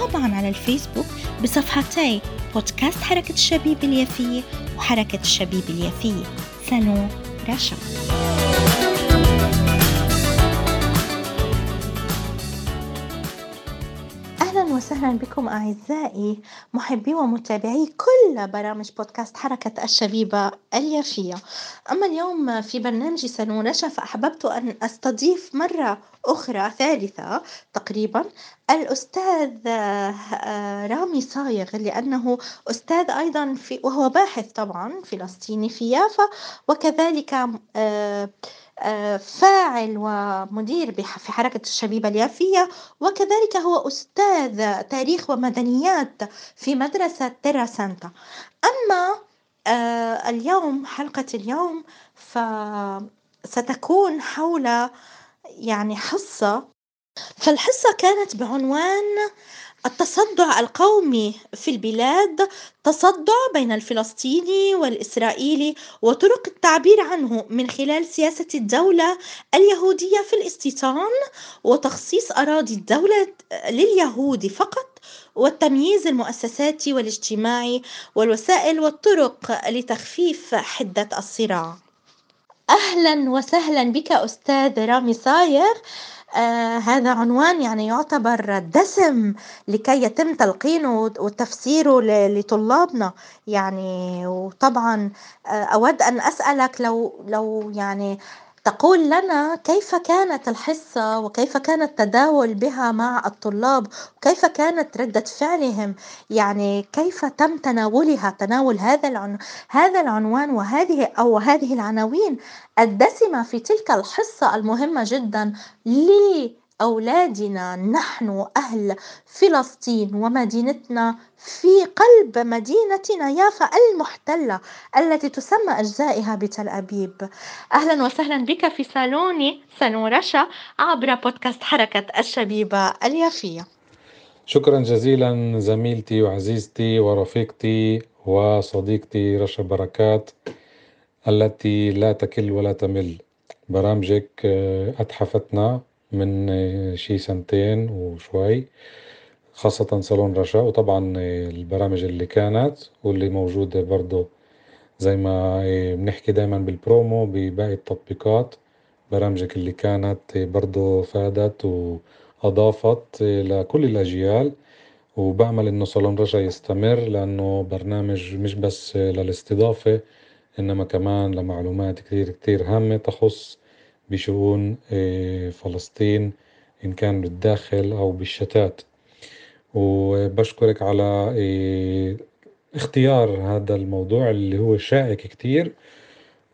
وطبعا على الفيسبوك بصفحتي بودكاست حركة الشبيب اليافية وحركة الشبيب اليافية. سالون رشا. أهلا وسهلا بكم أعزائي محبي ومتابعي كل برامج بودكاست حركة الشبيبة اليافية. أما اليوم في برنامج سالون رشا فأحببت أن أستضيف مرة أخرى ثالثة تقريبا الأستاذ رامي صايغ لأنه أستاذ أيضا في وهو باحث طبعا فلسطيني في يافا وكذلك فاعل ومدير في حركة الشبيبة اليافية وكذلك هو أستاذ تاريخ ومدنيات في مدرسة تيرا سانتا. أما اليوم حلقة اليوم فستكون حول يعني حصة فالحصة كانت بعنوان التصدع القومي في البلاد تصدع بين الفلسطيني والإسرائيلي وطرق التعبير عنه من خلال سياسة الدولة اليهودية في الاستيطان وتخصيص أراضي الدولة لليهود فقط والتمييز المؤسساتي والاجتماعي والوسائل والطرق لتخفيف حدة الصراع. أهلا وسهلا بك أستاذ رامي صايغ. آه هذا عنوان يعني يعتبر دسم لكي يتم تلقينه وتفسيره لطلابنا. يعني وطبعا آه أود أن أسألك لو لو يعني تقول لنا كيف كانت الحصة وكيف كان التداول بها مع الطلاب وكيف كانت ردة فعلهم؟ يعني كيف تم تناولها؟ تناول هذا العن... هذا العنوان وهذه أو هذه العناوين الدسمة في تلك الحصة المهمة جدا. لأولادنا نحن أهل فلسطين ومدينتنا في قلب مدينتنا يافا المحتلة التي تسمى أجزائها بتل أبيب. أهلا وسهلا بك في صالوني صالون رشا عبر بودكاست حركة الشبيبة اليافية. شكرا جزيلا زميلتي وعزيزتي ورفيقتي وصديقتي رشا بركات التي لا تكل ولا تمل. برامجك آه، أتحفتنا. من شي سنتين وشوي خاصة صالون رشا. وطبعا البرامج اللي كانت واللي موجودة برضو زي ما بنحكي دايما بالبرومو بباقي التطبيقات برامجك اللي كانت برضو فادت وأضافت لكل الأجيال. وبأمل إنه صالون رشا يستمر لأنه برنامج مش بس للاستضافة إنما كمان لمعلومات كتير كتير هامة تخص بشؤون فلسطين إن كان بالداخل أو بالشتات. وبشكرك على إيه، اختيار هذا الموضوع اللي هو شائك كتير.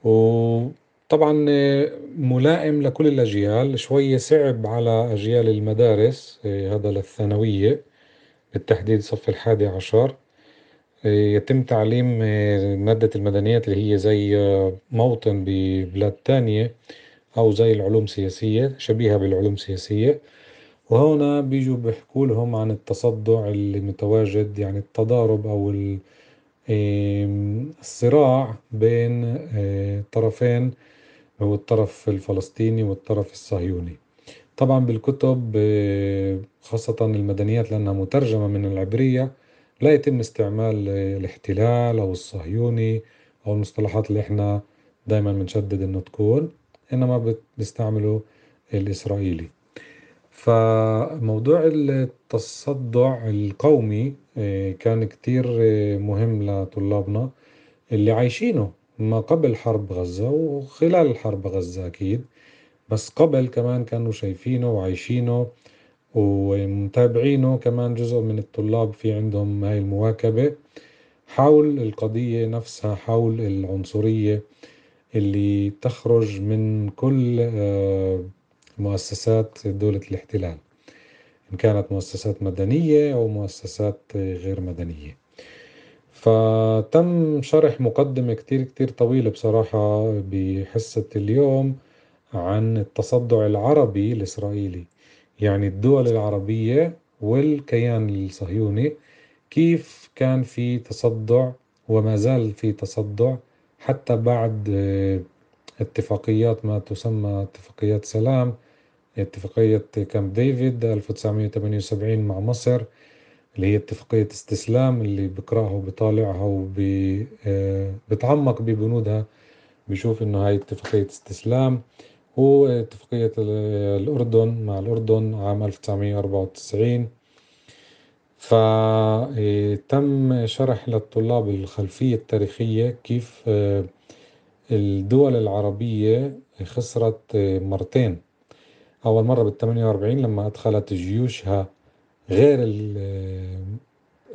وطبعا إيه، ملائم لكل الأجيال. شوية صعب على أجيال المدارس هذا للثانوية بالتحديد صف الحادي عشر. يتم تعليم مادة المدنيات اللي هي زي موطن ببلاد تانية. أو زي العلوم السياسية شبيهة بالعلوم السياسية. وهنا بيجوا بيحكوا لهم عن التصدع اللي متواجد يعني التضارب أو الصراع بين آه، طرفين هو الطرف الفلسطيني والطرف الصهيوني. طبعا بالكتب آه، خاصة المدنيات لأنها مترجمة من العبرية لا يتم استعمال الاحتلال أو الصهيوني أو المصطلحات اللي إحنا دايما بنشدد إنه تكون. إنما بيستعملوا الإسرائيلي. فموضوع التصدع القومي آه، كان كتير آه، مهم لطلابنا اللي عايشينه ما قبل حرب غزة وخلال حرب غزة أكيد بس قبل كمان كانوا شايفينه وعايشينه ومتابعينه. كمان جزء من الطلاب في عندهم هاي المواكبة حول القضية نفسها حول العنصرية. اللي تخرج من كل آه، مؤسسات دولة الاحتلال إن كانت مؤسسات مدنية أو مؤسسات غير مدنية. فتم شرح مقدمة كتير كتير طويلة بصراحة بحصة اليوم عن التصدع العربي الإسرائيلي يعني الدول العربية والكيان الصهيوني كيف كان في تصدع وما زال في تصدع حتى بعد اتفاقيات ما تسمى اتفاقيات سلام اتفاقية كامب ديفيد 1978 مع مصر اللي هي اتفاقية استسلام اللي بقرأها وبطالعها وبتعمق ببنودها بشوف إنه هاي اتفاقية استسلام واتفاقية الأردن مع الأردن عام 1994 فتم شرح للطلاب الخلفية التاريخية كيف الدول العربية خسرت مرتين. أول مرة بال 48 لما أدخلت جيوشها غير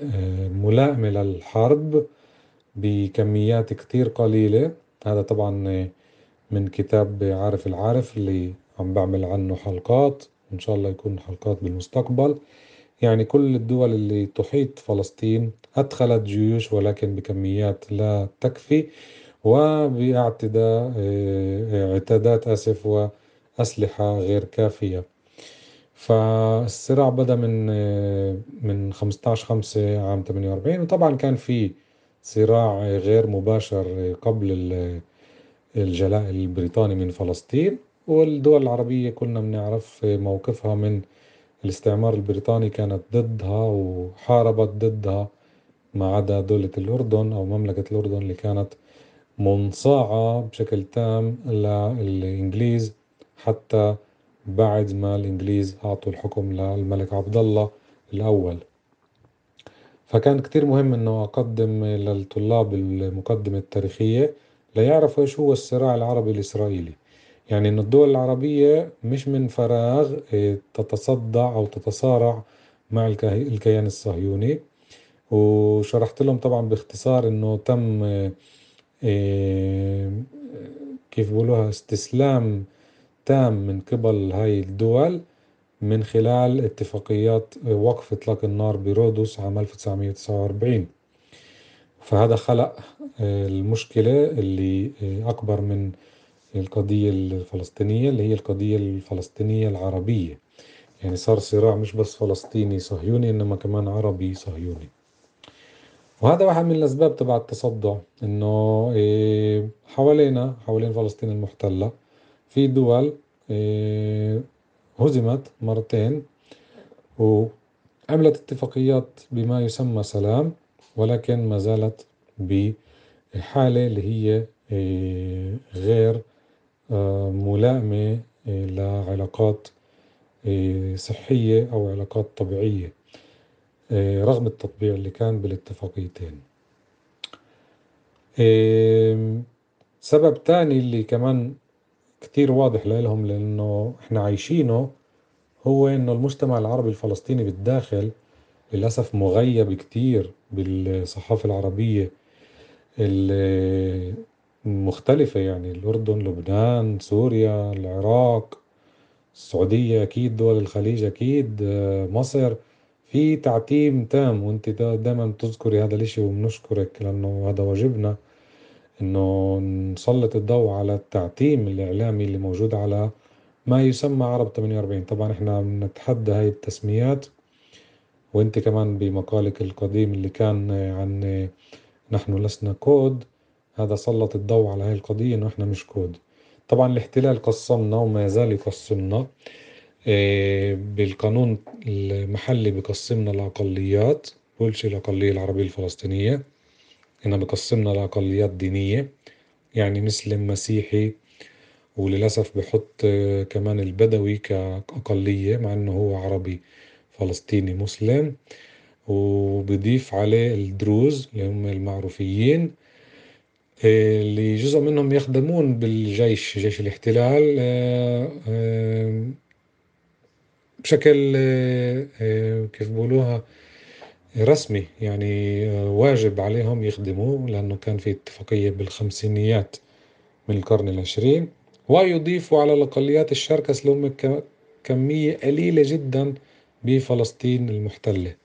الملائمة للحرب بكميات كتير قليلة. هذا طبعا من كتاب عارف العارف اللي عم بعمل عنه حلقات. إن شاء الله يكون حلقات بالمستقبل. يعني كل الدول اللي تحيط فلسطين أدخلت جيوش ولكن بكميات لا تكفي وباعتداء اعتادات آسف وأسلحة غير كافية. فالصراع بدأ من من 15 5 عام 48 وطبعا كان في صراع غير مباشر قبل الجلاء البريطاني من فلسطين والدول العربية كلنا بنعرف موقفها من الاستعمار البريطاني كانت ضدها وحاربت ضدها ما عدا دولة الأردن أو مملكة الأردن اللي كانت منصاعة بشكل تام للإنجليز حتى بعد ما الإنجليز أعطوا الحكم للملك عبد الله الأول. فكان كتير مهم إنه أقدم للطلاب المقدمة التاريخية ليعرفوا إيش هو الصراع العربي الإسرائيلي. يعني إن الدول العربية مش من فراغ تتصدع أو تتصارع مع الكيان الصهيوني. وشرحت لهم طبعا باختصار إنه تم كيف بقولوها استسلام تام من قبل هاي الدول من خلال اتفاقيات وقف إطلاق النار برودوس عام 1949 فهذا خلق المشكلة اللي أكبر من القضية الفلسطينية اللي هي القضية الفلسطينية العربية. يعني صار صراع مش بس فلسطيني صهيوني إنما كمان عربي صهيوني. وهذا واحد من الأسباب تبع التصدع إنه حوالينا حوالين فلسطين المحتلة في دول هزمت مرتين وعملت اتفاقيات بما يسمى سلام ولكن ما زالت بحالة اللي هي غير ملائمة لعلاقات صحية أو علاقات طبيعية رغم التطبيع اللي كان بالاتفاقيتين. سبب تاني اللي كمان كتير واضح لهم لأنه إحنا عايشينه هو إنه المجتمع العربي الفلسطيني بالداخل للأسف مغيب كتير بالصحافة العربية المختلفة يعني الأردن لبنان سوريا العراق السعودية أكيد دول الخليج أكيد مصر. في تعتيم تام وأنت دائما تذكري هذا الإشي وبنشكرك لأنه هذا واجبنا إنه نسلط الضوء على التعتيم الإعلامي اللي موجود على ما يسمى عرب 48 طبعا إحنا بنتحدى هاي التسميات وأنت كمان بمقالك القديم اللي كان عن نحن لسنا كود. هذا سلط الضوء على هاي القضية إنه إحنا مش كود. طبعا الاحتلال قسمنا وما يزال يقسمنا. بالقانون المحلي بقسمنا لأقليات بقولش الأقلية العربية الفلسطينية. هنا بقسمنا لأقليات دينية. يعني مسلم مسيحي وللأسف بحط كمان البدوي كأقلية مع إنه هو عربي فلسطيني مسلم. وبضيف عليه الدروز اللي هم المعروفيين. اللي جزء منهم يخدمون بالجيش جيش الاحتلال بشكل كيف بقولوها رسمي يعني واجب عليهم يخدموا لأنه كان في اتفاقية بالخمسينيات من القرن العشرين. ويضيفوا على الأقليات الشركس اللي هم كمية قليلة جدا بفلسطين المحتلة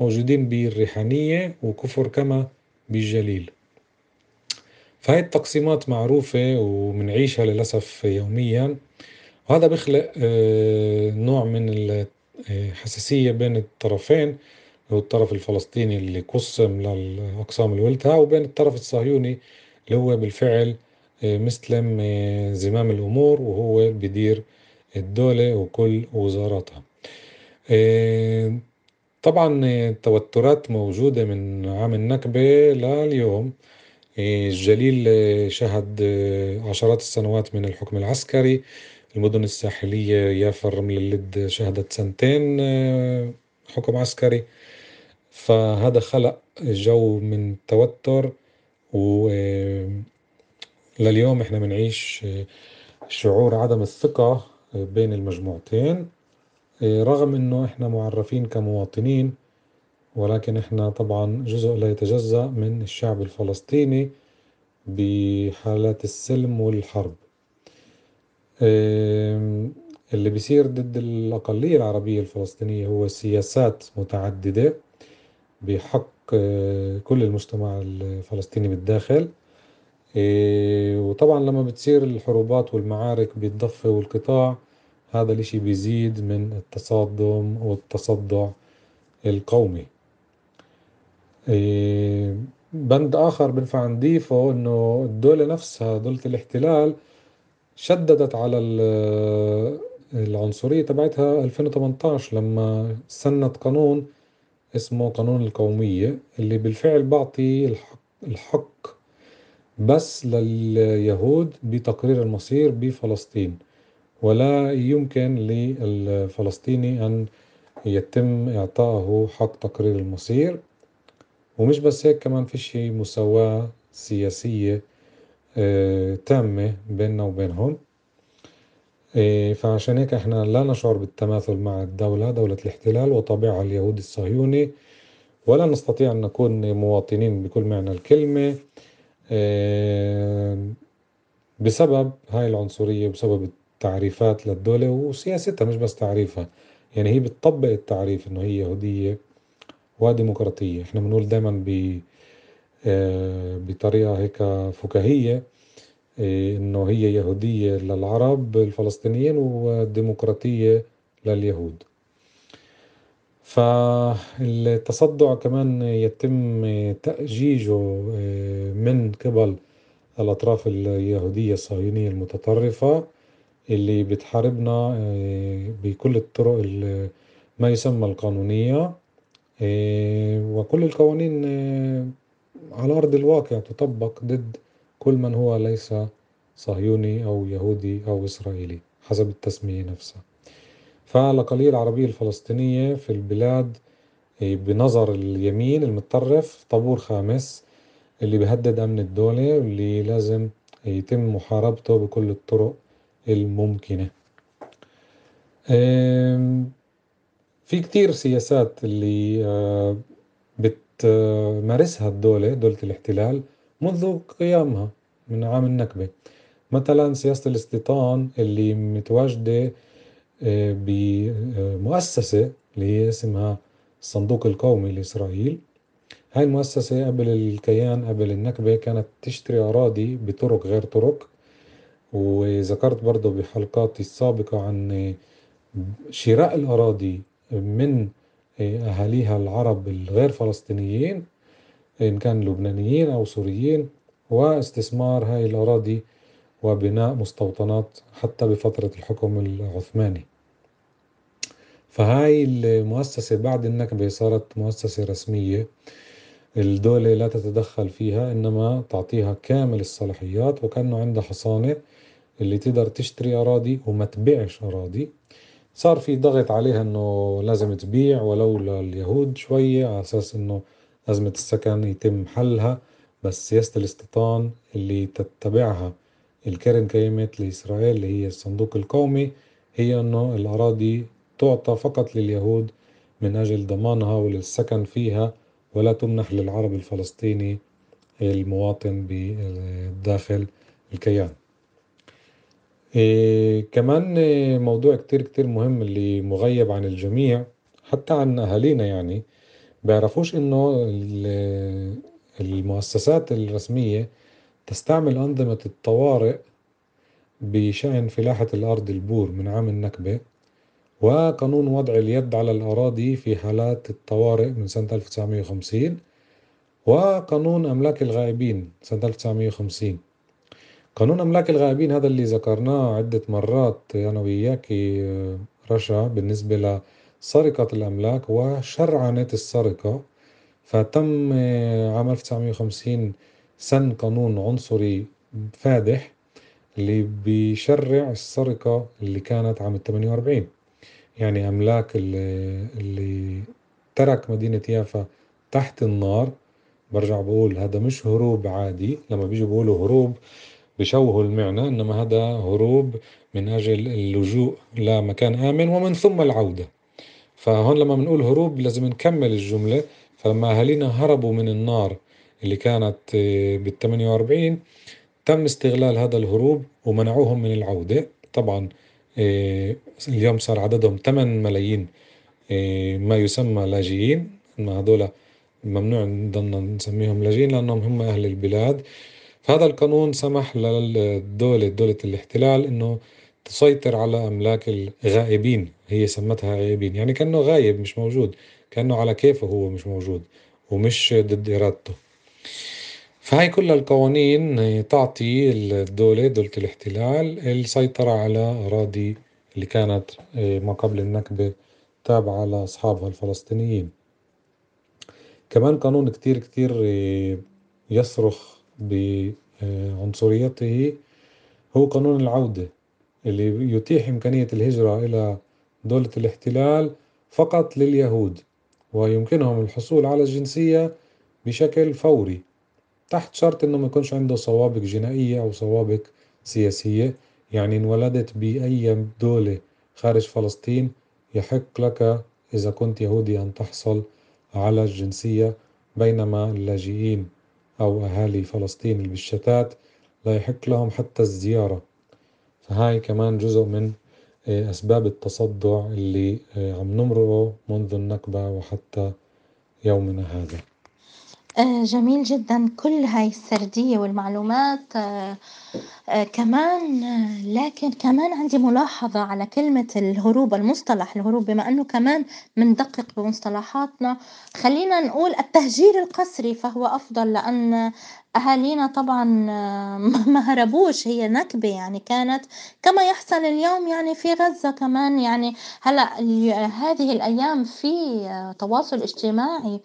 موجودين بالريحانية وكفر كما بالجليل. فهي التقسيمات معروفة ومنعيشها للأسف يوميا. وهذا بيخلق آه، نوع من الحساسية بين الطرفين هو الطرف الفلسطيني اللي قسم للأقسام اللي وبين الطرف الصهيوني اللي هو بالفعل آه، مستلم آه، زمام الأمور وهو بدير الدولة وكل وزاراتها. طبعا التوترات موجودة من عام النكبة لليوم. الجليل شهد عشرات السنوات من الحكم العسكري. المدن الساحلية يافا الرمل اللد شهدت سنتين حكم عسكري. فهذا خلق جو من توتر و لليوم إحنا بنعيش شعور عدم الثقة بين المجموعتين. رغم إنه إحنا معرفين كمواطنين ولكن إحنا طبعا جزء لا يتجزأ من الشعب الفلسطيني بحالات السلم والحرب. اللي بيصير ضد الأقلية العربية الفلسطينية هو سياسات متعددة بحق آه، كل المجتمع الفلسطيني بالداخل. آه، وطبعا لما بتصير الحروبات والمعارك بالضفة والقطاع هذا الإشي بيزيد من التصادم والتصدع القومي. بند آخر بنفع نضيفه إنه الدولة نفسها دولة الاحتلال شددت على العنصرية تبعتها 2018 لما سنت قانون اسمه قانون القومية اللي بالفعل بعطي الحق, الحق بس لليهود بتقرير المصير بفلسطين ولا يمكن للفلسطيني أن يتم إعطائه حق تقرير المصير. ومش بس هيك كمان فيش مساواة سياسية آه، تامة بيننا وبينهم. آه، فعشان هيك إحنا لا نشعر بالتماثل مع الدولة دولة الاحتلال وطابعها اليهودي الصهيوني ولا نستطيع أن نكون مواطنين بكل معنى الكلمة. آه، بسبب هاي العنصرية بسبب التعريفات للدولة وسياستها مش بس تعريفها يعني هي بتطبق التعريف إنه هي يهودية. وديمقراطية إحنا بنقول دايما ب آه، بطريقة هيك فكاهية آه، إنه هي يهودية للعرب الفلسطينيين وديمقراطية لليهود. فالتصدع كمان يتم تأجيجه آه، من قبل الأطراف اليهودية الصهيونية المتطرفة اللي بتحاربنا بكل الطرق ما يسمى القانونية. وكل القوانين على أرض الواقع تطبق ضد كل من هو ليس صهيوني أو يهودي أو إسرائيلي حسب التسمية نفسها. فالأقلية العربية الفلسطينية في البلاد إيه، بنظر اليمين المتطرف طابور خامس اللي بيهدد أمن الدولة واللي لازم يتم محاربته بكل الطرق الممكنة. في كتير سياسات اللي آه، تمارسها الدولة دولة الاحتلال منذ قيامها من عام النكبة. مثلا سياسة الاستيطان اللي متواجدة آه، بمؤسسة اللي هي اسمها الصندوق القومي لإسرائيل. هاي المؤسسة قبل الكيان قبل النكبة كانت تشتري أراضي بطرق غير طرق. وذكرت برضه بحلقاتي السابقة عن شراء الأراضي من أهاليها العرب الغير فلسطينيين إن كان لبنانيين أو سوريين واستثمار هاي الأراضي وبناء مستوطنات حتى بفترة الحكم العثماني. فهاي المؤسسة بعد النكبة صارت مؤسسة رسمية. الدولة لا تتدخل فيها إنما تعطيها كامل الصلاحيات وكأنه عندها حصانة اللي تقدر تشتري أراضي وما تبيعش أراضي. صار في ضغط عليها إنه لازم تبيع ولو لليهود شوية على أساس إنه أزمة السكن يتم حلها. بس سياسة الاستيطان اللي تتبعها الكرن كيمت لإسرائيل اللي هي الصندوق القومي هي إنه الأراضي تعطى فقط لليهود من أجل ضمانها وللسكن فيها ولا تمنح للعرب الفلسطيني المواطن بداخل الكيان. إيه كمان موضوع كتير كتير مهم اللي مغيب عن الجميع حتى عن أهالينا يعني بيعرفوش إنه المؤسسات الرسمية تستعمل أنظمة الطوارئ بشأن فلاحة الأرض البور من عام النكبة وقانون وضع اليد على الأراضي في حالات الطوارئ من سنة 1950 وقانون أملاك الغائبين سنة 1950 قانون أملاك الغائبين هذا اللي ذكرناه عدة مرات أنا وياك رشا بالنسبة لسرقة الأملاك وشرعنة السرقة. فتم عام 1950 سن قانون عنصري فادح اللي بيشرع السرقة اللي كانت عام 48 يعني أملاك اللي, اللي ترك مدينة يافا تحت النار. برجع بقول هذا مش هروب عادي لما بيجوا بيقولوا هروب بشوهوا المعنى إنما هذا هروب من أجل اللجوء لمكان آمن ومن ثم العودة. فهون لما بنقول هروب لازم نكمل الجملة. فلما أهالينا هربوا من النار اللي كانت بال 48 تم استغلال هذا الهروب ومنعوهم من العودة. طبعا اليوم صار عددهم 8 ملايين ما يسمى لاجئين. هذول ممنوع نضلنا نسميهم لاجئين لأنهم هم أهل البلاد. فهذا القانون سمح للدولة دولة الاحتلال إنه تسيطر على أملاك الغائبين هي سمتها غائبين يعني كأنه غايب مش موجود كأنه على كيفه هو مش موجود ومش ضد إرادته. فهاي كل القوانين تعطي الدولة دولة الاحتلال السيطرة على أراضي اللي كانت ما قبل النكبة تابعة لأصحابها الفلسطينيين. كمان قانون كتير كتير يصرخ بعنصريته هو قانون العودة اللي يتيح إمكانية الهجرة إلى دولة الاحتلال فقط لليهود ويمكنهم الحصول على الجنسية بشكل فوري تحت شرط إنه ما يكونش عنده سوابق جنائية أو سوابق سياسية. يعني انولدت بأي دولة خارج فلسطين يحق لك إذا كنت يهودي أن تحصل على الجنسية بينما اللاجئين. أو أهالي فلسطين بالشتات لا يحق لهم حتى الزيارة. فهاي كمان جزء من أسباب التصدع اللي عم نمرقه منذ النكبة وحتى يومنا هذا. جميل جدًا. كل هاي السردية والمعلومات كمان لكن كمان عندي ملاحظة على كلمة الهروب المصطلح. الهروب بما إنه كمان بندقق بمصطلحاتنا. خلينا نقول التهجير القسري فهو أفضل لأن أهالينا طبعًا ما هربوش. هي نكبة يعني كانت كما يحصل اليوم يعني في غزة كمان. يعني هلأ هذه الأيام في تواصل اجتماعي.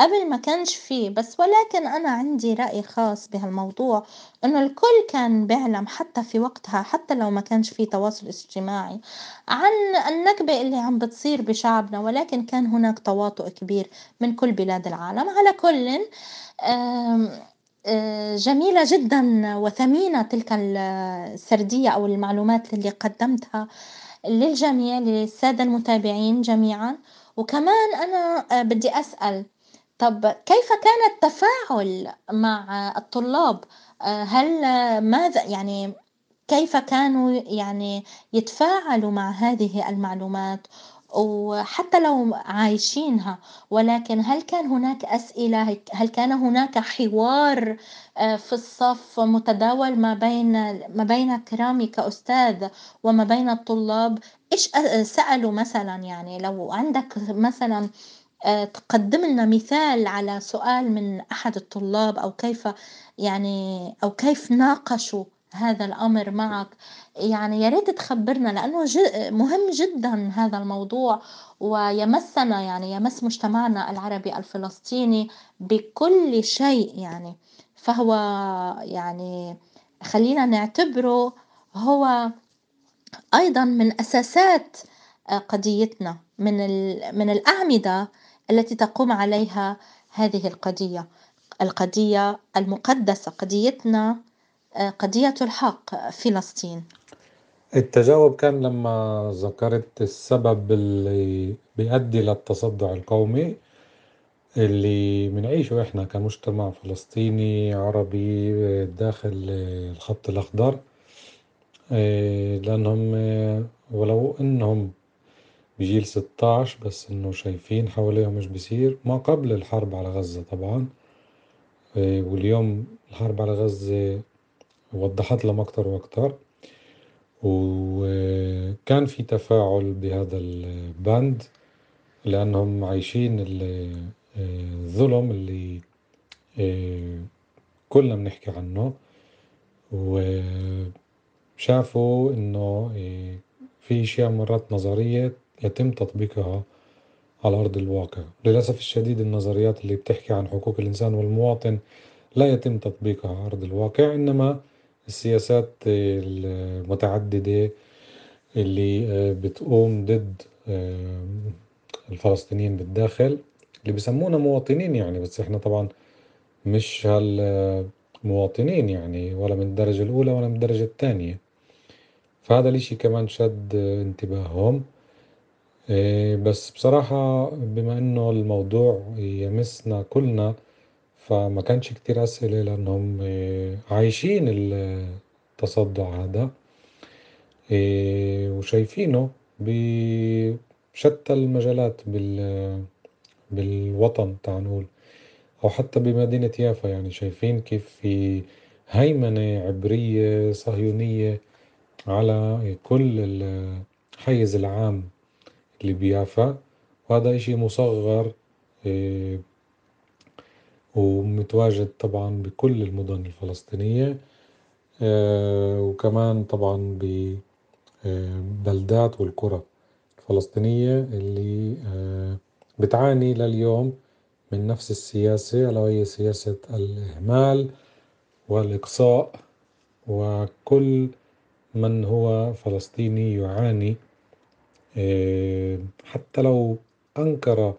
قبل ما كانش فيه بس ولكن أنا عندي رأي خاص بهالموضوع إنه الكل كان بيعلم حتى في وقتها حتى لو ما كانش في تواصل اجتماعي عن النكبة اللي عم بتصير بشعبنا ولكن كان هناك تواطؤ كبير من كل بلاد العالم. على كل جميلة جدا وثمينة تلك السردية أو المعلومات اللي قدمتها للجميع للسادة المتابعين جميعا. وكمان أنا بدي أسأل طب كيف كان التفاعل مع الطلاب؟ هل ماذا يعني كيف كانوا يعني يتفاعلوا مع هذه المعلومات؟ وحتى لو عايشينها ولكن هل كان هناك أسئلة؟ هل كان هناك حوار في الصف متداول ما بين ما بينك كرامي كأستاذ وما بين الطلاب؟ إيش سألوا مثلًا يعني لو عندك مثلًا تقدم لنا مثال على سؤال من أحد الطلاب أو كيف يعني أو كيف ناقشوا هذا الأمر معك؟ يعني يا ريت تخبرنا لأنه مهم جدا هذا الموضوع ويمسنا يعني يمس مجتمعنا العربي الفلسطيني بكل شيء يعني. فهو يعني خلينا نعتبره هو أيضا من أساسات قضيتنا من من الأعمدة التي تقوم عليها هذه القضية. القضية المقدسة قضيتنا قضية الحق فلسطين. التجاوب كان لما ذكرت السبب اللي بيؤدي للتصدع القومي اللي بنعيشه إحنا كمجتمع فلسطيني عربي داخل الخط الأخضر لأنهم ولو إنهم بجيل 16 بس إنه شايفين حواليهم إيش بيصير. ما قبل الحرب على غزة طبعا. واليوم الحرب على غزة وضحت لهم أكتر وأكتر. وكان في تفاعل بهذا البند لأنهم عايشين الظلم اللي كلنا بنحكي عنه. وشافوا إنه في أشياء مرات نظرية يتم تطبيقها على أرض الواقع. للأسف الشديد النظريات اللي بتحكي عن حقوق الإنسان والمواطن لا يتم تطبيقها على أرض الواقع إنما السياسات المتعددة اللي بتقوم ضد الفلسطينيين بالداخل اللي بسمونا مواطنين يعني بس إحنا طبعا مش هالمواطنين يعني ولا من الدرجة الأولى ولا من الدرجة الثانية. فهذا الإشي كمان شد انتباههم. بس بصراحة بما إنه الموضوع يمسنا كلنا فما كانش كتير أسئلة لأنهم عايشين التصدع هذا وشايفينه بشتى المجالات بال بالوطن تعال نقول أو حتى بمدينة يافا يعني شايفين كيف في هيمنة عبرية صهيونية على كل الحيز العام. اللي بيافا وهذا إشي مصغر ومتواجد طبعا بكل المدن الفلسطينية وكمان طبعا ببلدات والقرى الفلسطينية اللي بتعاني لليوم من نفس السياسة ألا وهي سياسة الإهمال والإقصاء وكل من هو فلسطيني يعاني حتى لو أنكر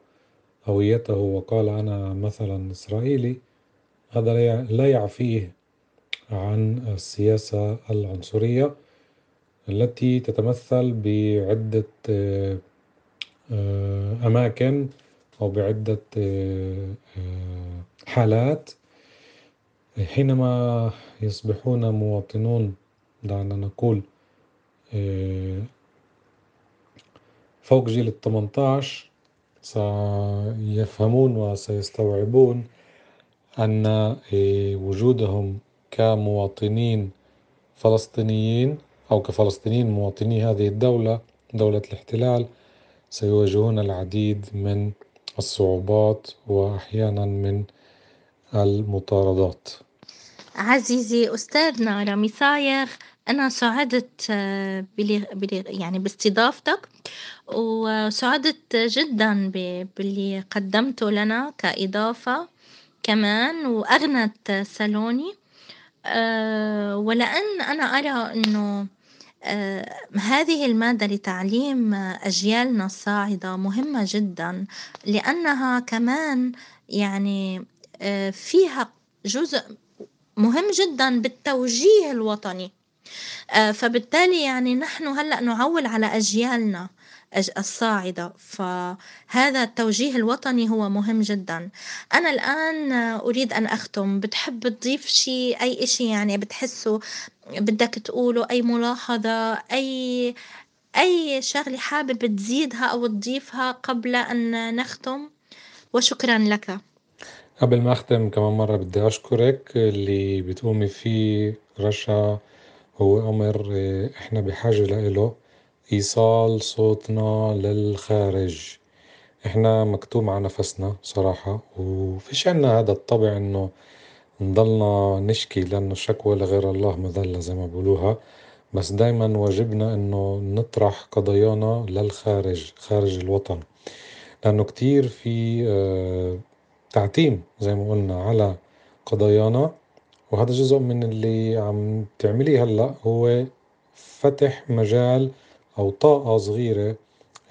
هويته وقال أنا مثلا إسرائيلي هذا لا يعفيه عن السياسة العنصرية التي تتمثل بعدة أماكن أو بعدة حالات. حينما يصبحون مواطنون دعنا نقول فوق جيل الثمنتاش سيفهمون وسيستوعبون أن وجودهم كمواطنين فلسطينيين أو كفلسطينيين مواطني هذه الدولة دولة الاحتلال سيواجهون العديد من الصعوبات وأحيانا من المطاردات. عزيزي أستاذنا رامي صايغ أنا سعدت بلي يعني باستضافتك وسعدت جدا باللي قدمته لنا كإضافة كمان وأغنت سالوني. ولأن أنا أرى إنه هذه المادة لتعليم أجيالنا الصاعدة مهمة جدا لأنها كمان يعني فيها جزء مهم جدا بالتوجيه الوطني. فبالتالي يعني نحن هلأ نعول على أجيالنا الصاعدة. فهذا التوجيه الوطني هو مهم جدا. أنا الآن أريد أن أختم. بتحب تضيف شيء أي إشي يعني بتحسه بدك تقوله؟ أي ملاحظة؟ أي أي شغلة حابب تزيدها أو تضيفها قبل أن نختم؟ وشكرا لك. قبل ما أختم كمان مرة بدي أشكرك اللي بتقومي فيه رشا هو أمر إحنا بحاجة لإله. إيصال صوتنا للخارج. إحنا مكتوم على نفسنا صراحة وفيش عنا هذا الطبع إنه نضلنا نشكي لأنه الشكوى لغير الله مذلة زي ما بقولوها بس دايما واجبنا إنه نطرح قضايانا للخارج خارج الوطن. لأنه كتير في تعتيم زي ما قلنا على قضايانا. وهذا جزء من اللي عم تعمليه هلأ هو فتح مجال أو طاقة صغيرة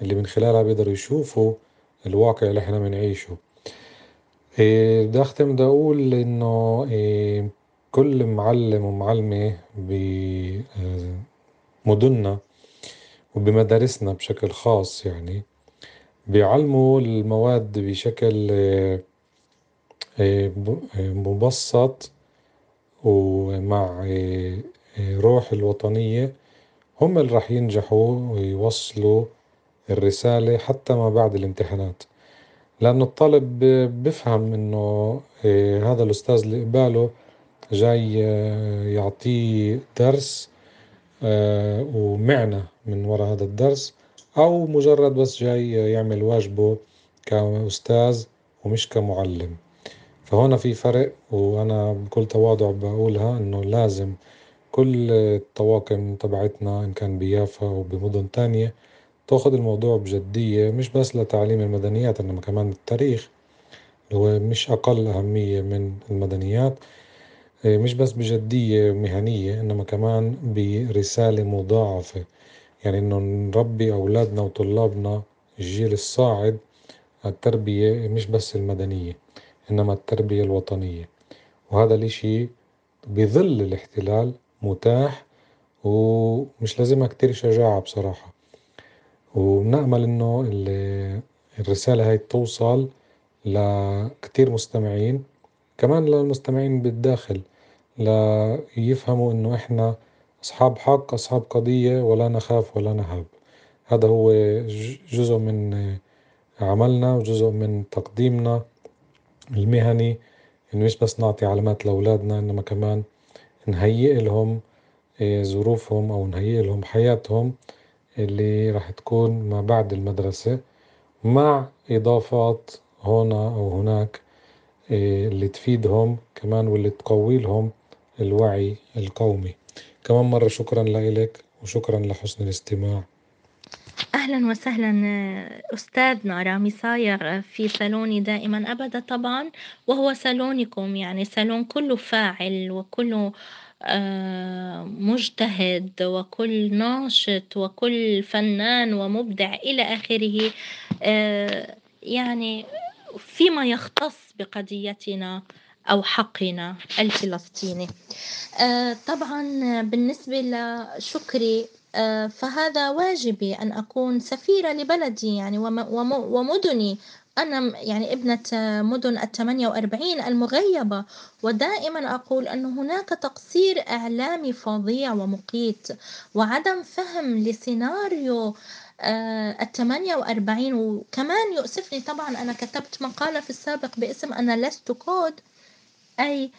اللي من خلالها بيقدروا يشوفوا الواقع اللي إحنا بنعيشه. إيه بدي أختم بدي أقول إنه إيه كل معلم ومعلمة بمدننا وبمدارسنا بشكل خاص يعني بيعلموا المواد بشكل مبسط ومع روح الوطنية هم اللي راح ينجحوا ويوصلوا الرسالة حتى ما بعد الامتحانات. لأنه الطالب بفهم إنه إيه، هذا الأستاذ اللي قباله جاي آه، يعطيه درس آه، ومعنى من وراء هذا الدرس أو مجرد بس جاي يعمل واجبه كأستاذ ومش كمعلم. فهنا في فرق وأنا بكل تواضع بقولها إنه لازم كل الطواقم تبعتنا إن كان بيافا أو بمدن تانية تاخد الموضوع بجدية مش بس لتعليم المدنيات إنما كمان التاريخ اللي هو مش أقل أهمية من المدنيات. إيه، مش بس بجدية مهنية إنما كمان برسالة مضاعفة. يعني إنه نربي أولادنا وطلابنا الجيل الصاعد التربية مش بس المدنية. إنما التربية الوطنية. وهذا الإشي بظل الاحتلال متاح ومش لازمها كتير شجاعة بصراحة. ونأمل إنه الرسالة هاي توصل لكتير مستمعين كمان للمستمعين بالداخل ليفهموا إنه إحنا أصحاب حق أصحاب قضية ولا نخاف ولا نهاب. هذا هو جزء من عملنا وجزء من تقديمنا. المهني إنه مش بس نعطي علامات لأولادنا إنما كمان نهيئ لهم آه، ظروفهم أو نهيئ لهم حياتهم اللي راح تكون ما بعد المدرسة مع إضافات هنا أو هناك آه، اللي تفيدهم كمان واللي تقوي لهم الوعي القومي. كمان مرة شكرا لك وشكرا لحسن الاستماع. أهلا وسهلا أستاذنا رامي صايغ في صالوني دائما أبدا طبعا وهو صالونكم يعني صالون كله فاعل وكله آه، مجتهد وكل ناشط وكل فنان ومبدع إلى آخره. آه، يعني فيما يختص بقضيتنا أو حقنا الفلسطيني. آه، طبعا بالنسبة لشكري آه، فهذا واجبي أن أكون سفيرة لبلدي يعني ومدني. أنا يعني ابنة مدن الثمانية وأربعين المغيبة. ودائما أقول أن هناك تقصير إعلامي فظيع ومقيت. وعدم فهم لسيناريو آه، الثمانية وأربعين. وكمان يؤسفني طبعا أنا كتبت مقالة في السابق باسم أنا لست كود. أي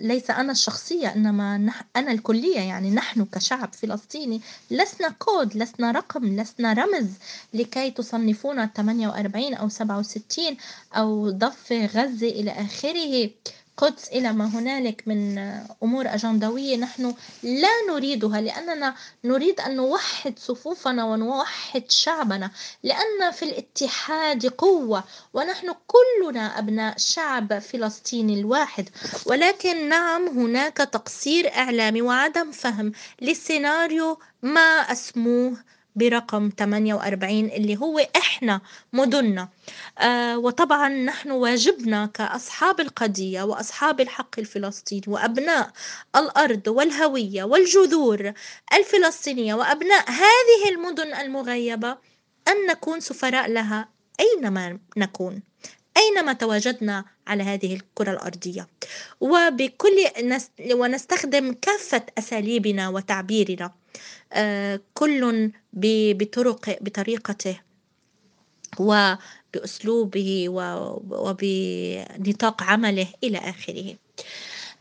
ليس أنا الشخصية إنما أنا الكلية يعني نحن كشعب فلسطيني لسنا كود لسنا رقم لسنا رمز لكي تصنفونا 48 أو 67 أو ضفة غزة إلى آخره. قدس إلى ما هنالك من أمور أجندوية نحن لا نريدها لأننا نريد أن نوحد صفوفنا ونوحد شعبنا لأن في الاتحاد قوة ونحن كلنا أبناء شعب فلسطيني الواحد. ولكن نعم هناك تقصير إعلامي وعدم فهم للسيناريو ما أسموه برقم 48 اللي هو إحنا مدننا. آه وطبعا نحن واجبنا كأصحاب القضية وأصحاب الحق الفلسطيني وأبناء الأرض والهوية والجذور الفلسطينية وأبناء هذه المدن المغيبة أن نكون سفراء لها أينما نكون أينما تواجدنا على هذه الكرة الأرضية. وبكل ونستخدم كافة أساليبنا وتعبيرنا آه، كل بطرق بطريقته وبأسلوبه وبنطاق عمله إلى آخره.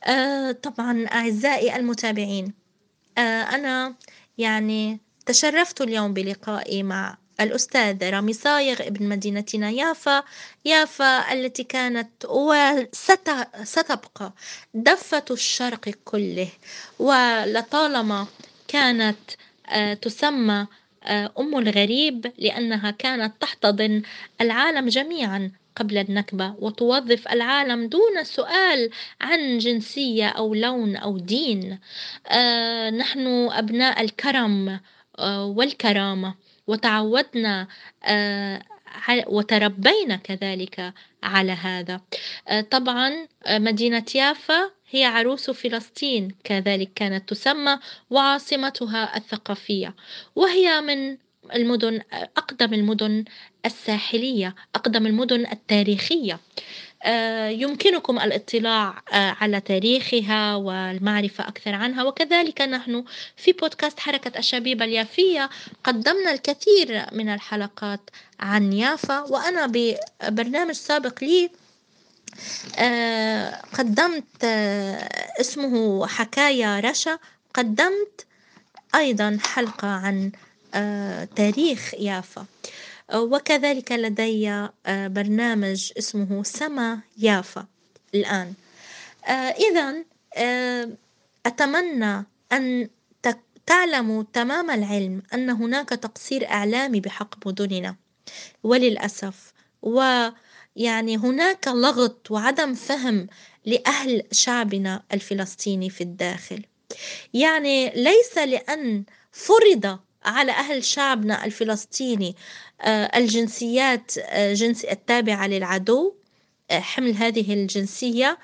آه، طبعا أعزائي المتابعين آه، أنا يعني تشرفت اليوم بلقائي مع الأستاذ رامي صايغ ابن مدينتنا يافا يافا التي كانت وستبقى دفة الشرق كله. ولطالما كانت آه، تسمى آه، أم الغريب لأنها كانت تحتضن العالم جميعا قبل النكبة وتوظف العالم دون سؤال عن جنسية أو لون أو دين. آه، نحن أبناء الكرم والكرامة وتعودنا وتربينا كذلك على هذا. طبعا مدينة يافا هي عروس فلسطين كذلك كانت تسمى وعاصمتها الثقافية. وهي من المدن أقدم المدن الساحلية أقدم المدن التاريخية. آه، يمكنكم الاطلاع آه، على تاريخها والمعرفة أكثر عنها. وكذلك نحن في بودكاست حركة الشبيبة اليافية قدمنا الكثير من الحلقات عن يافا. وأنا ببرنامج سابق لي قدمت اسمه حكاية رشا. قدمت أيضا حلقة عن تاريخ يافا. وكذلك لدي آه، برنامج اسمه سما يافا الآن. آه، إذا آه، أتمنى أن تعلموا تمام العلم أن هناك تقصير إعلامي بحق مدننا. وللأسف. ويعني هناك لغط وعدم فهم لأهل شعبنا الفلسطيني في الداخل. يعني ليس لأن فرض على أهل شعبنا الفلسطيني آه، الجنسيات آه، جنس التابعة للعدو آه، حمل هذه الجنسية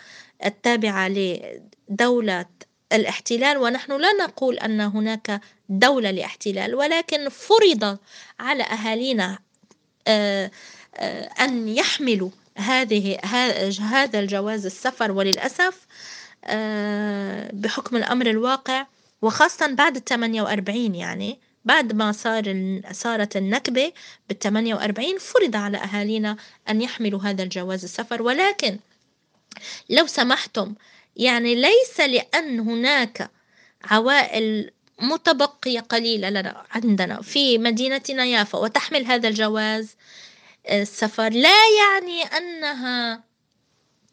التابعة لدولة الاحتلال. ونحن لا نقول أن هناك دولة لاحتلال ولكن فرض على أهالينا أن يحملوا هذه هذا الجواز السفر وللأسف بحكم الأمر الواقع وخاصة بعد الثمانية وأربعين يعني بعد ما صار صارت النكبة بالثمانية وأربعين فرض على أهالينا أن يحملوا هذا الجواز السفر. ولكن لو سمحتم يعني ليس لأن هناك عوائل متبقية قليلة لنا عندنا في مدينتنا يافا وتحمل هذا الجواز السفر لا يعني أنها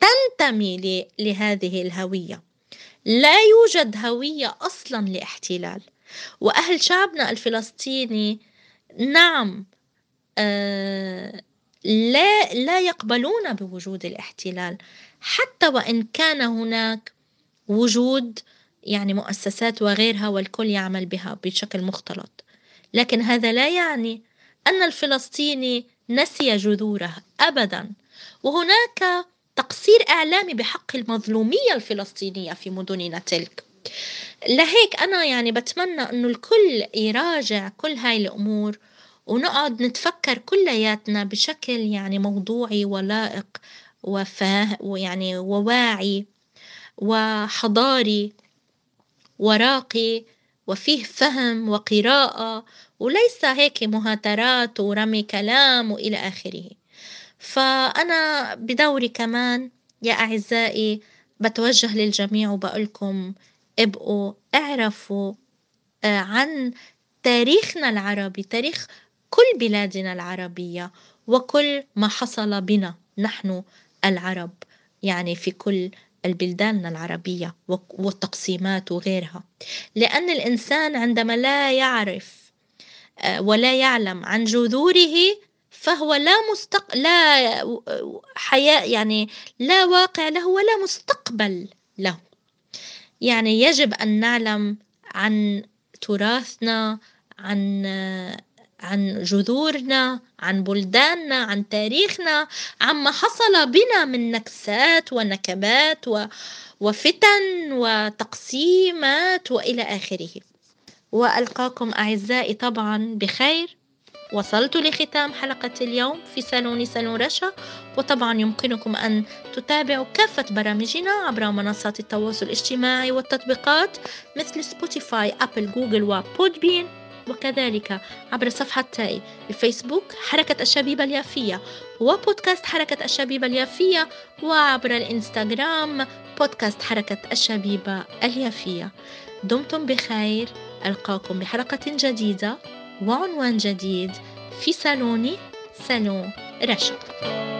تنتمي لهذه الهوية. لا يوجد هوية أصلا لاحتلال. وأهل شعبنا الفلسطيني نعم آه لا لا يقبلون بوجود الاحتلال. حتى وإن كان هناك وجود يعني مؤسسات وغيرها والكل يعمل بها بشكل مختلط. لكن هذا لا يعني أن الفلسطيني نسي جذوره أبدا. وهناك تقصير إعلامي بحق المظلومية الفلسطينية في مدننا تلك. لهيك أنا يعني بتمنى إنه الكل يراجع كل هاي الأمور ونقعد نتفكر كلياتنا بشكل يعني موضوعي ولائق وفاه ويعني وواعي وحضاري وراقي وفيه فهم وقراءة وليس هيك مهاترات ورمي كلام وإلى آخره. فأنا بدوري كمان يا أعزائي بتوجه للجميع وبقولكم ابقوا اعرفوا آه، عن تاريخنا العربي تاريخ كل بلادنا العربية وكل ما حصل بنا نحن العرب يعني في كل البلدان العربية والتقسيمات وغيرها. لأن الإنسان عندما لا يعرف ولا يعلم عن جذوره فهو لا مستق لا حياة يعني لا واقع له ولا مستقبل له. يعني يجب أن نعلم عن تراثنا عن عن جذورنا عن بلداننا عن تاريخنا عما حصل بنا من نكسات ونكبات وفتن وتقسيمات وإلى آخره. وألقاكم أعزائي طبعا بخير. وصلت لختام حلقة اليوم في صالون صالون رشا وطبعا يمكنكم أن تتابعوا كافة برامجنا عبر منصات التواصل الاجتماعي والتطبيقات مثل Spotify Apple Google و Podbean وكذلك عبر صفحتي الفيسبوك حركة الشبيبة اليافية وبودكاست حركة الشبيبة اليافية وعبر الإنستغرام بودكاست حركة الشبيبة اليافية. دمتم بخير. ألقاكم بحلقة جديدة وعنوان جديد في صالوني صالون رشا.